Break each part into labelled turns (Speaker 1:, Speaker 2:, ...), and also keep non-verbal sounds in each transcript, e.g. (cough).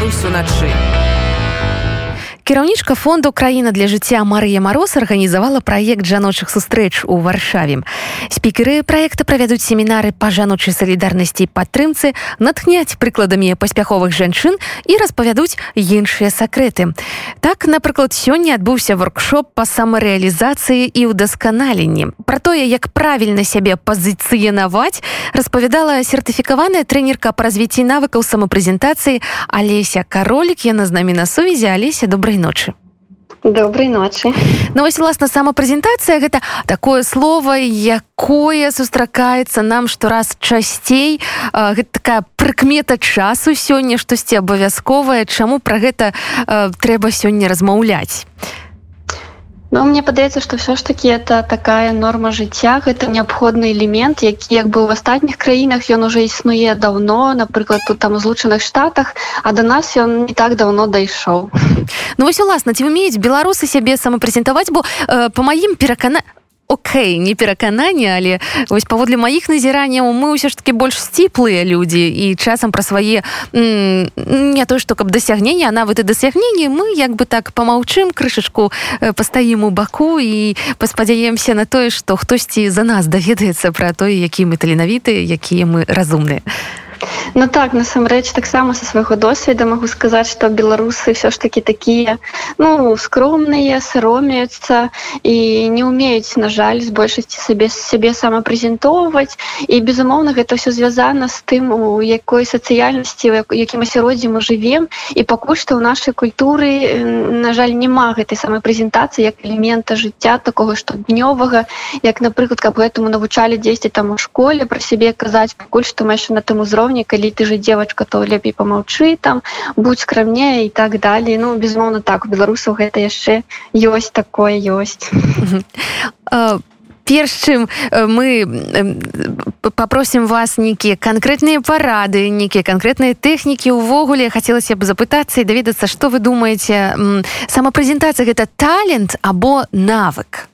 Speaker 1: Tararusu na szyi.
Speaker 2: Кіраўнічка фонду краіна для жыцця Марыя Мароз арганізавала праект жаночых сустрэч у варшаве. Спікеры праекта правядуць семінары па жаночай салідарнасці падтрымцы, натхняць прыкладамі паспяховых жанчын і распавядуць іншыя сакрэты. Так, напрыклад, сёння адбыўся воркшоп па самарэалізацыі і ўдасканаленні. Пра тое, як правільна сябе пазіцыянаваць, распавядала сертыфікаваная трэнерка па развіцці навыкаў самапрэзентацыі Алеся Каролік, яна з намі на сувязі Алеся добрый ночы.
Speaker 3: Доброй ночи.
Speaker 2: Ну вось власна самапрэзентацыя гэта такое слово якое сустракаецца нам штораз часцей гэта такая прыкмета часу сёння штосьці абавязковае чаму пра гэта трэба сёння размаўляць
Speaker 3: Ну, мне падаецца што ўсё ж таки это такая норма жыцця гэта неабходны элемент які як бы ў астатніх краінах ён уже існуе даўно напрыклад тут там злучаных штатах а до нас ён не так давно дайшоў.
Speaker 2: Ну вось уласна ці вмеюць беларусы сябе самапрэзентаваць? Бо э, по маім перакана Окей, не перакананне, але вось паводле маіх назіранняў мы ўсё ж таки больш сціплыя людзі і часам пра свае не то што каб дасягнення, а нават і дасягненні мы як бы так помаўчым крышачку пастаім у баку і паспадзяемся на тое, што хтосьці за нас даведаецца пра тое, які мы таленавітыя, якія мы разумныя.
Speaker 3: Ну так насамрэч таксама са свайго досведа магу сказаць што беларусы все ж таки такія ну скромныя саромеюцца і не умеюць на жаль з большасці сабе сябе самапрэзентоўваць. І безумоўна гэта все звязана з тым у якой сацыяльнасці якім асяроддзі мы жывем. І пакуль што ў нашай культуры на жаль няма гэтай самай прэзентацыі як элемента жыцця такого штоднёвага як напрыклад каб гэтаму навучалі дзесьці там у школе пра сябе казаць пакуль што мы яшчэ на тым узроўні ўзроўні калі ты же девочка то лепей помаўчы там будь скрамнее і так далее. Ну безмоўно так у беларусаў гэта яшчэ ёсць такое ёсць (laughs)
Speaker 2: перш чым мы попросім вас нейкія канкрэтныя парады нейкія канкрэтныя тэхнікі увогуле. Хацелася б запытацца і даведацца што вы думаеце самапрэзентацыя гэта талент або навык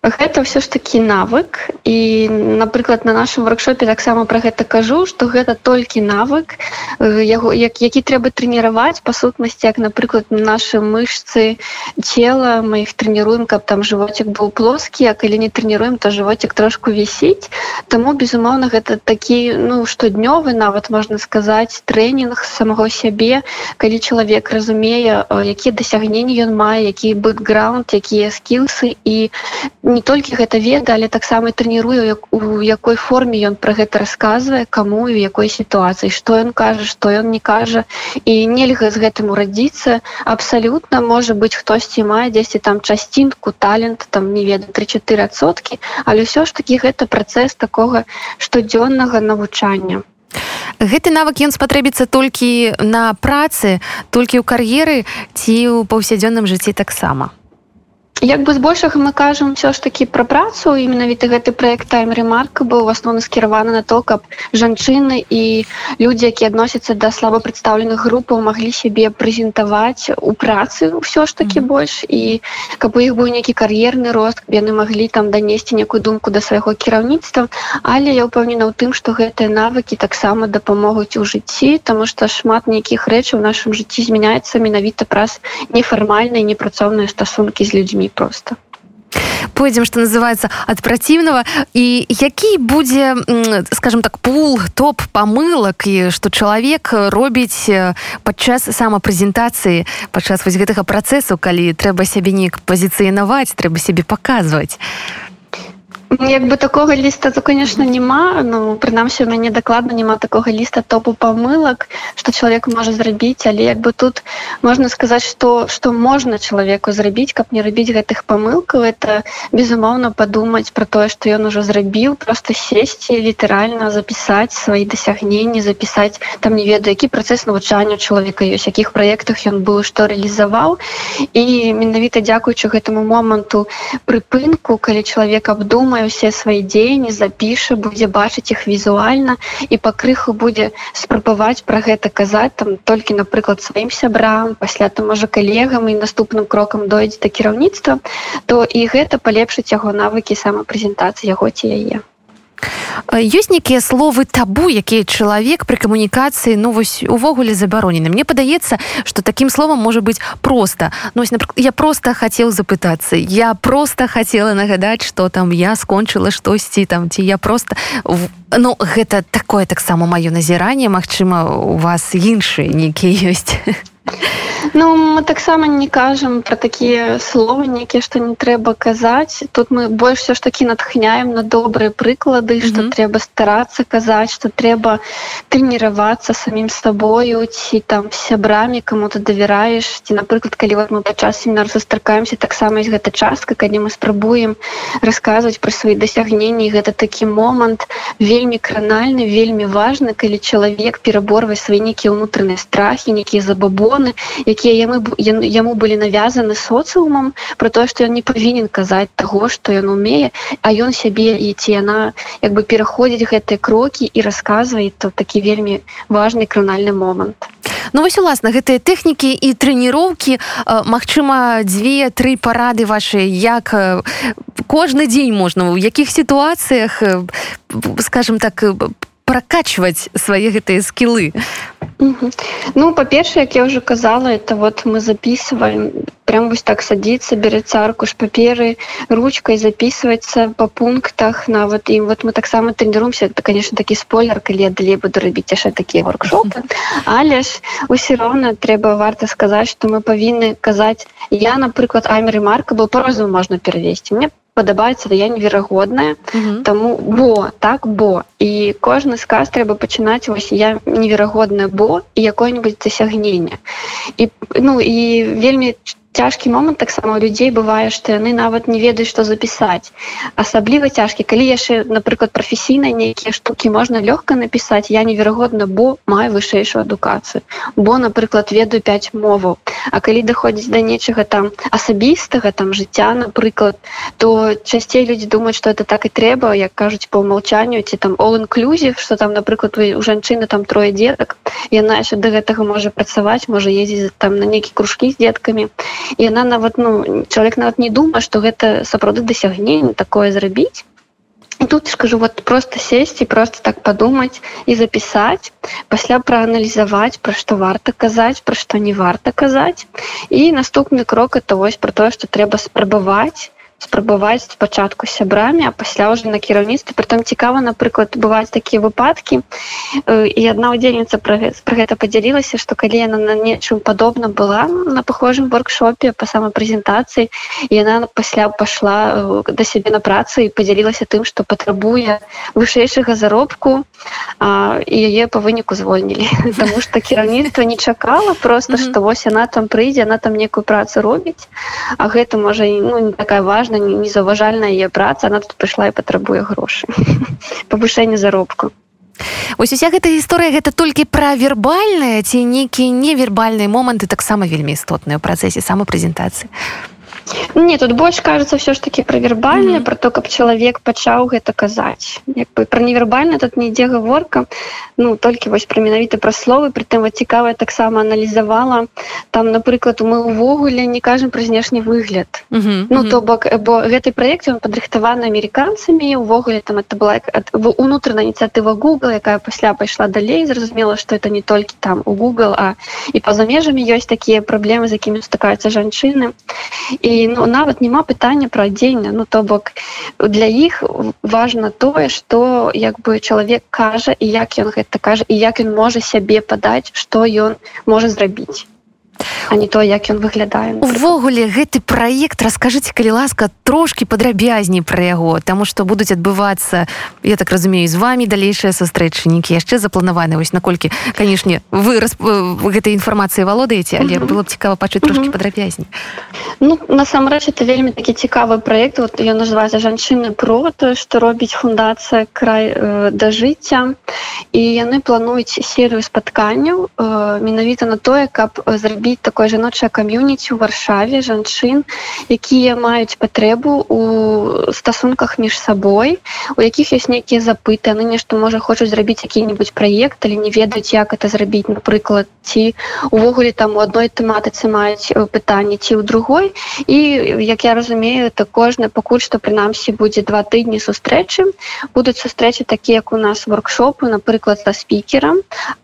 Speaker 3: гэта ўсё ж такі навык. І напрыклад на нашым воркшопе таксама про гэта кажу что гэта толькі навык яго як які трэба трэніраваць па сутнасці як напрыклад наши мышцы цела мы іх трэніруем каб там жывотик быў плоскі а калі не трэніруем то жывотик трошку вісіць. Таму безумоўна гэта такі ну штоднёвы нават можна сказаць тренінг самого сябе калі чалавек разумее якія дасягненні ён мае які бэкграунд якія скілсы. І не толькі гэта веда але таксама трэніруе як у якой форме ён пра гэта расказвае каму і якой сітуацыі што ён кажа што ён не кажа. І нельга з гэтым урадзіцца. Абсалютна можа быць хтосьці мае дзесьці там часцінку талент там не веда 34соткі але ўсё ж таки гэта працэс такога штодзённага навучання.
Speaker 2: Гэты навык ён спатрэбіцца толькі на працы толькі ў кар'еры ці ў паўсядзённым жыцці таксама
Speaker 3: як бы збольшага мы кажам все ж таки пра працу і менавіта гэты проект тайм ремарк быў асноўна скіраваны на то каб жанчыны і людзі якія адносяцца да слаба прадстаўленых групаў маглі сябе прэзентаваць у працы ўсё ж таки mm -hmm. больш. І каб у іх быў нейкі кар'ерны рост яны маглі там данесці некую думку да свайго кіраўніцтва. Але я ўпэўнена ў тым што гэтыя навыкі таксама дапамогуць у жыцці тому что шмат нейкіх рэчаў у нашым жыцці змяняецца менавіта праз нефармальныя непрацоўныя стасункі з людзьмі просто.
Speaker 2: Пойдзем что называется ад праціўнага і які будзе скажем так пул топ памылак і что чалавек робіць падчас самапрэзентацыі падчас вось гэтага працэсу калі трэба сябе неяк пазіцыянаваць трэба сябе паказваць
Speaker 3: як бы такого ліста то конечно няма ну прынамсі у мяне дакладна няма такого ліста топу памылак что чалавек можа зрабіць але як бы тут можна сказаць что что можна чалавеку зрабіць каб не рабіць гэтых памылкаў это безумоўна падумаць про тое что ён ужо зрабіў просто сесці літаральна запісаць свои дасягненні запісаць там не ведаю які працэс навучання чалавека ёсць якіх праектах ён быў што рэалізаваў і менавіта дзякуючы гэтаму моманту прыпынку калі чалавек абдумае мае ўсе свае дзеянні запіша будзе бачыць іх візуальна і па крыху будзе спрабаваць пра гэта казаць там толькі напрыклад сваім сябрам пасля там можа калегам і наступным крокам дойдзе да кіраўніцтва то і гэта палепшыць яго навыкі самапрэзентацыі яго ці яе
Speaker 2: ёсць нейкія словы табу якія чалавек пры камунікацыі ну вось увогуле забаронены. Мне падаецца что таким словом можа быть просто ну, я просто хотел запытацца я просто хотела нагадаць что там я скончыла штосьці там ці я просто ну гэта такое таксама маё назіранне Мачыма у вас іншыя нейкія ёсць.
Speaker 3: Ну мы таксама не кажам про такія словы нейкія што не трэба казаць. Тут мы больш все ж таки натхняем на добрыя прыклады что mm -hmm. трэба старацца казаць что трэба трэніравацца самім с табою ці там сябрамі кому ты давяраеш ці напрыклад калі вот мы падчас семінар сустракаемся таксама есть гэта частка калі мы спрабуем расказваць про свои дасягненні. Гэта такі момант вельмі кранальны вельмі важны калі чалавек пераборвае свае нейкія ўнутраныя страхі нейкія забабоны якія яму, яму былі навязаны соцыумам про тое што ён не павінен казаць таго што ён умее а ён сябе і ці яна як бы пераходзіць гэтыя крокі і расказвае то такі вельмі важны кранальны момант
Speaker 2: Ну вось уласна гэтыя тэхнікі і трэніроўкі Мачыма дзве-тры парады ваши як кожны дзень можна ў якіх сітуацыях скажем так прокачваць свае гэтыя скілы
Speaker 3: ну по-першае як я уже казала это вот мы записываем прям вось так садится берется аркуш паперы ручкой записывается по пунктах на вот им вот мы таксама тренируемся это конечно такі спойлер калі я далей буду рабіць яшчэ такія воркшопы. Але ж усё роўна трэба варта сказаць что мы павінны казаць я напрыклад амеры марка был по-рознаму можна перавесці. Мне падабаецца да я неверагодная mm -hmm. таму бо так бо. І кожны сказ трэба пачынаць вось я неверагодная бо і якое-нибудь дасягнення і ну і вельмі цяжкі момант таксама людзей бывае што яны нават не ведаюць што запісаць асабліва цяжкі калі яшчэ напрыклад прафесійна нейкія штукі можна лёгка напісаць я неверагодна бо маю вышэйшую адукацыю бо напрыклад ведаю 5 моваў А калі даходзіць да нечага там асабістага там жыцця напрыклад то часцей людзі думаюць што это так і трэба як кажуць по умолчанню ці там all inclusive что там напрыклад вы у жанчыны там трое дзетак яна яшчэ да гэтага можа працаваць можа ездзіць там на нейкі кружкі з деткамі і яна нават ну чалавек нават не думае што гэта сапраўды дасягненне такое зрабіць. І тут скажу вот просто сесть і просто так подумать і запісаць пасля прааналізаваць пра што варта казаць пра што не варта казаць. І наступны крок это вось про тое что трэба спрабаваць спрабаваць спачатку сябрамі а пасля уже на кіраўніцтве притом цікава напрыклад бываюць такія выпадкі і одна удзельніца про гэта подзялілася что калі яна на нечым падобна была на похожым воркшопе по самой прэзентацыі яна пасля пашла да сябе на працу і подзялілася тым что патрабуе вышэйшага заробку і яе по выніку звольнілі. (laughs) Потому что кіраўніцтва не чакала просто что вось она там прыйдзе она там некую працу робіць а гэта можа ну не такая важная важна незаўважальная яе праца она тут прыйшла і патрабуе грошы (laughs) павышэнне заробку
Speaker 2: ось уся гэта гісторыя гэта толькі пра вербальныя ці нейкія невербальныя моманты таксама вельмі істотныя ў працэсе самапрэзентацыі
Speaker 3: Не тут больш кажется все ж таки про вербальна mm -hmm. про то каб чалавек пачаў гэта казаць як бы про невербальна тут не ідзе гаворка ну толькі вось пра менавіта пра словы притым вот цікавая таксама аналізавала там напрыклад мы увогуле не кажам пра знешні выгляд mm -hmm. ну то бок бо гэты проект он падрыхтаваны амерыканцамі увогуле там это была унутраная ініцыятыва google якая пасля пайшла далей зразумела что это не толькі там у google а і па-за межамі ёсць такія праблемы з якімі стыкаюцца жанчыны і ну нават няма пытання пра адзенне. Ну то бок для іх важна тое что як бы чалавек кажа і як ён гэта кажа і як ён можа сябе падаць што ён можа зрабіць а не то як ён выглядае
Speaker 2: увогуле гэты праект расскажыце калі ласка трошки падрабязней пра яго таму што будуць адбывацца я так разумею з вами далейшыя сустрэчанікі яшчэ запланаваны вось наколькі канешне вы расп... гэтай інфармацыі валодаеце але mm -hmm. было б цікава пачуць трошки mm -hmm. падрабязней
Speaker 3: ну насамрэч это вельмі такі цікавы проект вот ён называется жанчыны про то что робіць фундацыя край э, да жыцця і яны плануюць серыю спатканняў э, менавіта на тое каб зрабіць такой такое жаночае кам'юніці ў варшаве жанчын якія маюць патрэбу у стасунках між сабой у якіх ёсць нейкія запыты яны нешта можа хочуць зрабіць які-нибудь праект але не ведаюць як это зрабіць напрыклад ці увогуле там у адной тэматыцы маюць пытанні ці ў другой. І як я разумею это кожны пакуль што прынамсі будзе два тыдні сустрэчы. Будуць сустрэчы такія як у нас воркшопы напрыклад са спікерам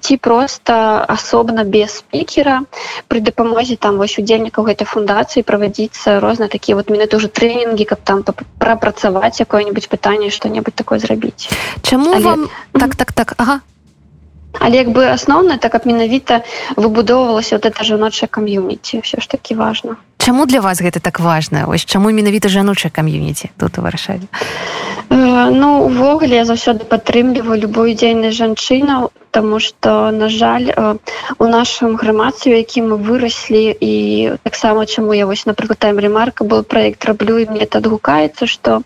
Speaker 3: ці просто асобна без спікера при дапамозе там вось удзельнікаў гэтай фундацыі правадзіцца розна такія вот менавіта уже тренінги каб там прапрацаваць якое-нибудь пытанне что-небудзь такое зрабіць
Speaker 2: Чаму Але... вам так так так ага.
Speaker 3: Але як бы асноўна так каб менавіта выбудоўвалася вот это жаночае кам'юніці все ж таки важно.
Speaker 2: Чаму для вас гэта так важна ось чаму менавіта жаночае кам'юніці тут у вырашалі
Speaker 3: э, ну увогуле я заўсёды падтрымліваю любую дзейнасць жанчынаў Таму што на жаль э, у нашым грамадстве які мы выраслі і таксама чаму я вось напрыклад тайм ремарка был проект раблю і мне адгукаецца што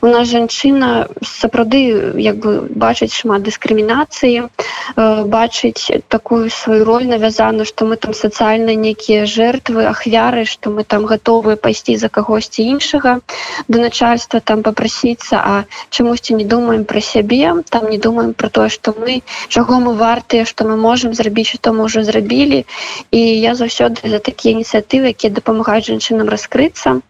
Speaker 3: у нас жанчына сапраўды як бы бачыць шмат дыскрымінацыі э, бачыць такую сваю роль навязану што мы там сацыяльна нейкія жертвы ахвяры што мы там гатовыя пайсці за кагосьці іншага да начальства там попрасіцца а чамусьці не думаем пра сябе там не думаем про тое што мы чаго мы мы вартыя што мы можемм зрабіць што мы ўжо зрабілі. І я заўсёды за такія ініцыятывы якія дапамагаюць жанчынам раскрыцца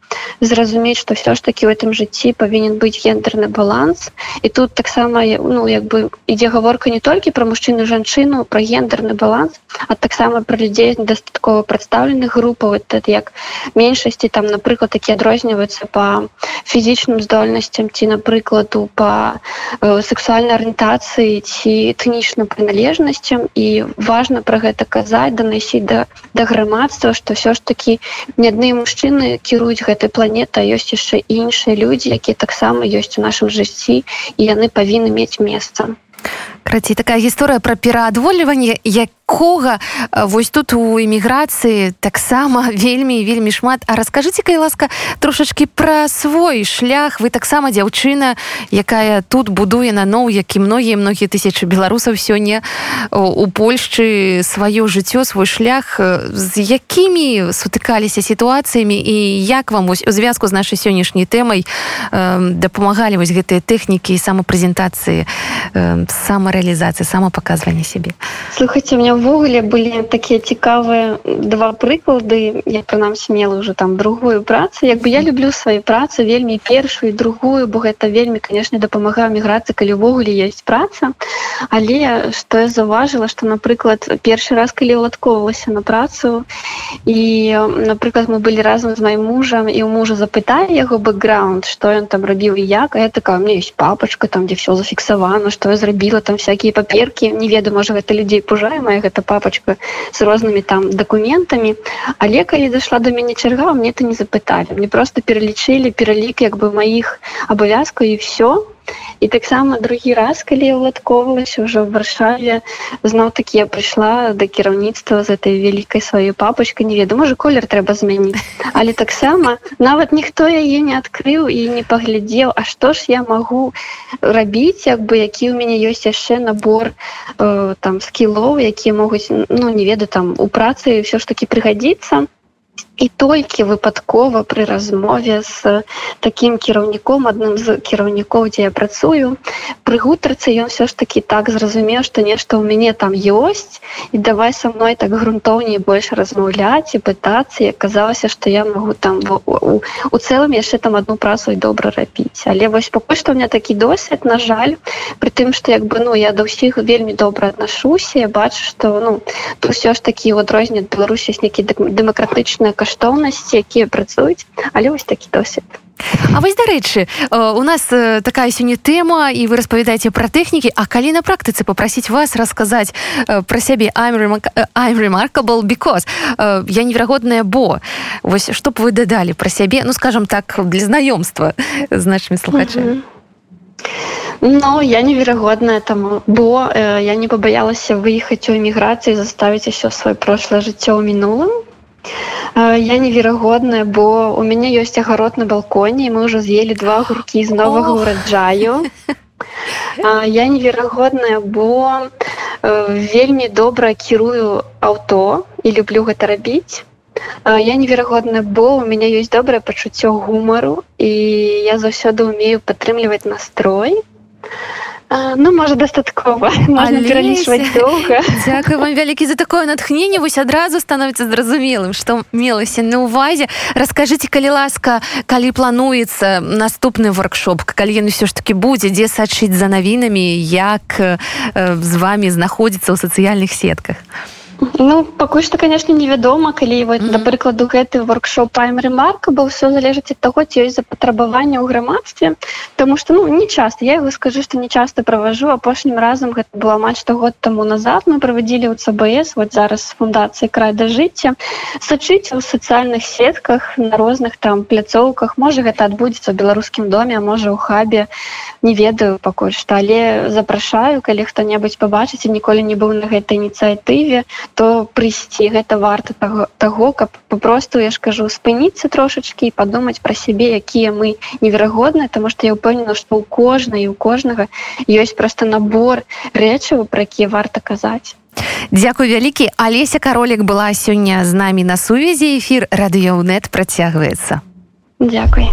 Speaker 3: зразумець што все ж таки в этом жыцці павінен быць гендерны баланс. І тут таксама ну як бы ідзе гаворка не толькі про мужчыну жанчыну про гендерны баланс а таксама про людзей дастаткова прадстаўленых групаў. Этот як меншасці там напрыклад такі адрозніваюцца по фізічным здольнасцям ці напрыкладу по э, сексуальнай арыентацыі ці этнічным прыналежнасцям і важно про гэта казаць данасіць да да грамадства что все ж таки не адны мужчыны кіруюць гэта гэтай планеты ёсць яшчэ іншыя людзі якія таксама ёсць у нашым жыцці і яны павінны мець месца.
Speaker 2: Крацей такая гісторыя пра пераадвольванне як якога вось тут у эміграцыі таксама (laughs) вельмі вельмі шмат. А расскажыце кай ласка трошачки пра свой шлях. Вы таксама дзяўчына якая тут будуе наноў як і многія многія тысячи беларусаў сёння у Польшчы сваё жыццё свой шлях. З якімі сутыкаліся сітуацыямі і як вам вось у звязку з нашай сённяшняй тэмай э, дапамагалі вось гэтыя тэхнікі самапрэзентацыі э, самарэалізацыі самапаказвання сябе?
Speaker 3: Слухайте мне ўвогуле былі такія цікавыя два прыклады я прынамсі мела уже там другую працу як бы я люблю сваю працу вельмі першую другую бо гэта вельмі канешне дапамагаю міграцыі калі ўвогуле есть праца але што я заўважыла што напрыклад першы раз калі уладковалася на працу і напрыклад мы былі разам з маім мужам і у мужа запыталі яго бэкграунд што ён там рабіў і як я такая мне есть папочка там дзе все зафіксавана што я зрабіла там всякие паперки не ведаю можа гэта людзей пужае моя гэта папочка з рознымі там дакументамі але калі зайшла до мяне чарга мне это не запыталі мне просто пералічылі пералік як бы маіх абавязкаў і все і таксама другі раз калі уладковалася ўжо ў варшаве зноў такі я прыйшла да кіраўніцтва з этой вялікай сваёй папочка не ведаю можа колер трэба змяніць. Але таксама нават ніхто яе не адкрыў і не паглядзеў А што ж я магу рабіць як бы які ў мяне ёсць яшчэ набор э, там скілоў якія могуць ну не ведаю там у працы ўсё ж таки прыгадзіцца і толькі выпадкова пры размове з таким кіраўніком адным з кіраўнікоў дзе я працую пры гутарцы ён все ж таки так зразумеў что нешта ў мяне там ёсць і давай со мной так грунтоўней больш размаўляць і пытацца. І аказалася что я могу там у, у, у цэлым яшчэ там одну працу і добра рабіць але вось пакуль што у меня такі досвед на жаль при тым что як бы ну я да ўсіх вельмі добра аднашуся я бачу что ну то все ж такі вот розні беларусі нейкі дэмакратычная каш каштоўнасці якія працуюць але вось такі досвед
Speaker 2: А вось дарэчы у нас такая сёння тэма і вы распавядаеце пра тэхнікі А калі на практыцы попрасіць вас расказаць пра сябе remarkable because я неверагодная бо. Вось што б вы дадалі пра сябе ну скажем так для знаёмства з нашими слухачамі
Speaker 3: Ну я неверагодная там бо э, я не пабаялася выехаць у эміграцыі заставіць усё сваё прошлое жыццё ў мінулым я неверагодная бо у мяне ёсць агарод на балконе мы ўжо з'елі два гуркі з новага ураджаю я неверагодная бо вельмі добра кірую аўто і люблю гэта рабіць я неверагодны бо у меня ёсць добрае пачуццё гумару і я заўсёды умею падтрымліваць настрой ну можа дастаткова (laughs) (laughs)
Speaker 2: Дякую вам вялікі за такое натхненне вось адразу становіцца зразумелым што мелася на увазе. Расскажыце калі ласка калі плануецца наступны воркшоп калі ён усё ж таки будзе дзе сачыць за навінамі як э, з вами знаходзіцца ў сацыяльных сетках? а
Speaker 3: Ну пакуль што конечно невядома калі вот, mm -hmm. да прыкладу гэты воркшоп паймрэмарка бо ўсё залежыць ад таго ці ёсць запатрабаванне ў грамадстве Таму что ну не часто я его скажу что не часто праважу апошнім разам гэта было амаль што год таму назад. Мы праводзілі ў цбс вот зараз фундацыі край да жыцця сачыць у сацыяльных сетках на розных там пляцоўках можа гэта адбудзецца ў беларускім доме можа у хабе не ведаю пакуль што але запрашаю калі хто-небудзь пабачыць і ніколі не быў на гэтай ініцыятыве то прыйсці гэта варта таго, таго каб попросту я ж кажу спыніцца трошачки і падумаць пра сябе якія мы неверагодныя тому что я ўпэўнена што ў кожнай у кожнага ёсць просто набор рэчыву пра якія варта казаць.
Speaker 2: Дзякуй вялікі. Алеся каролек была сёння з намі на сувязі. Эфир радыёнет працягваецца.
Speaker 3: Дякуй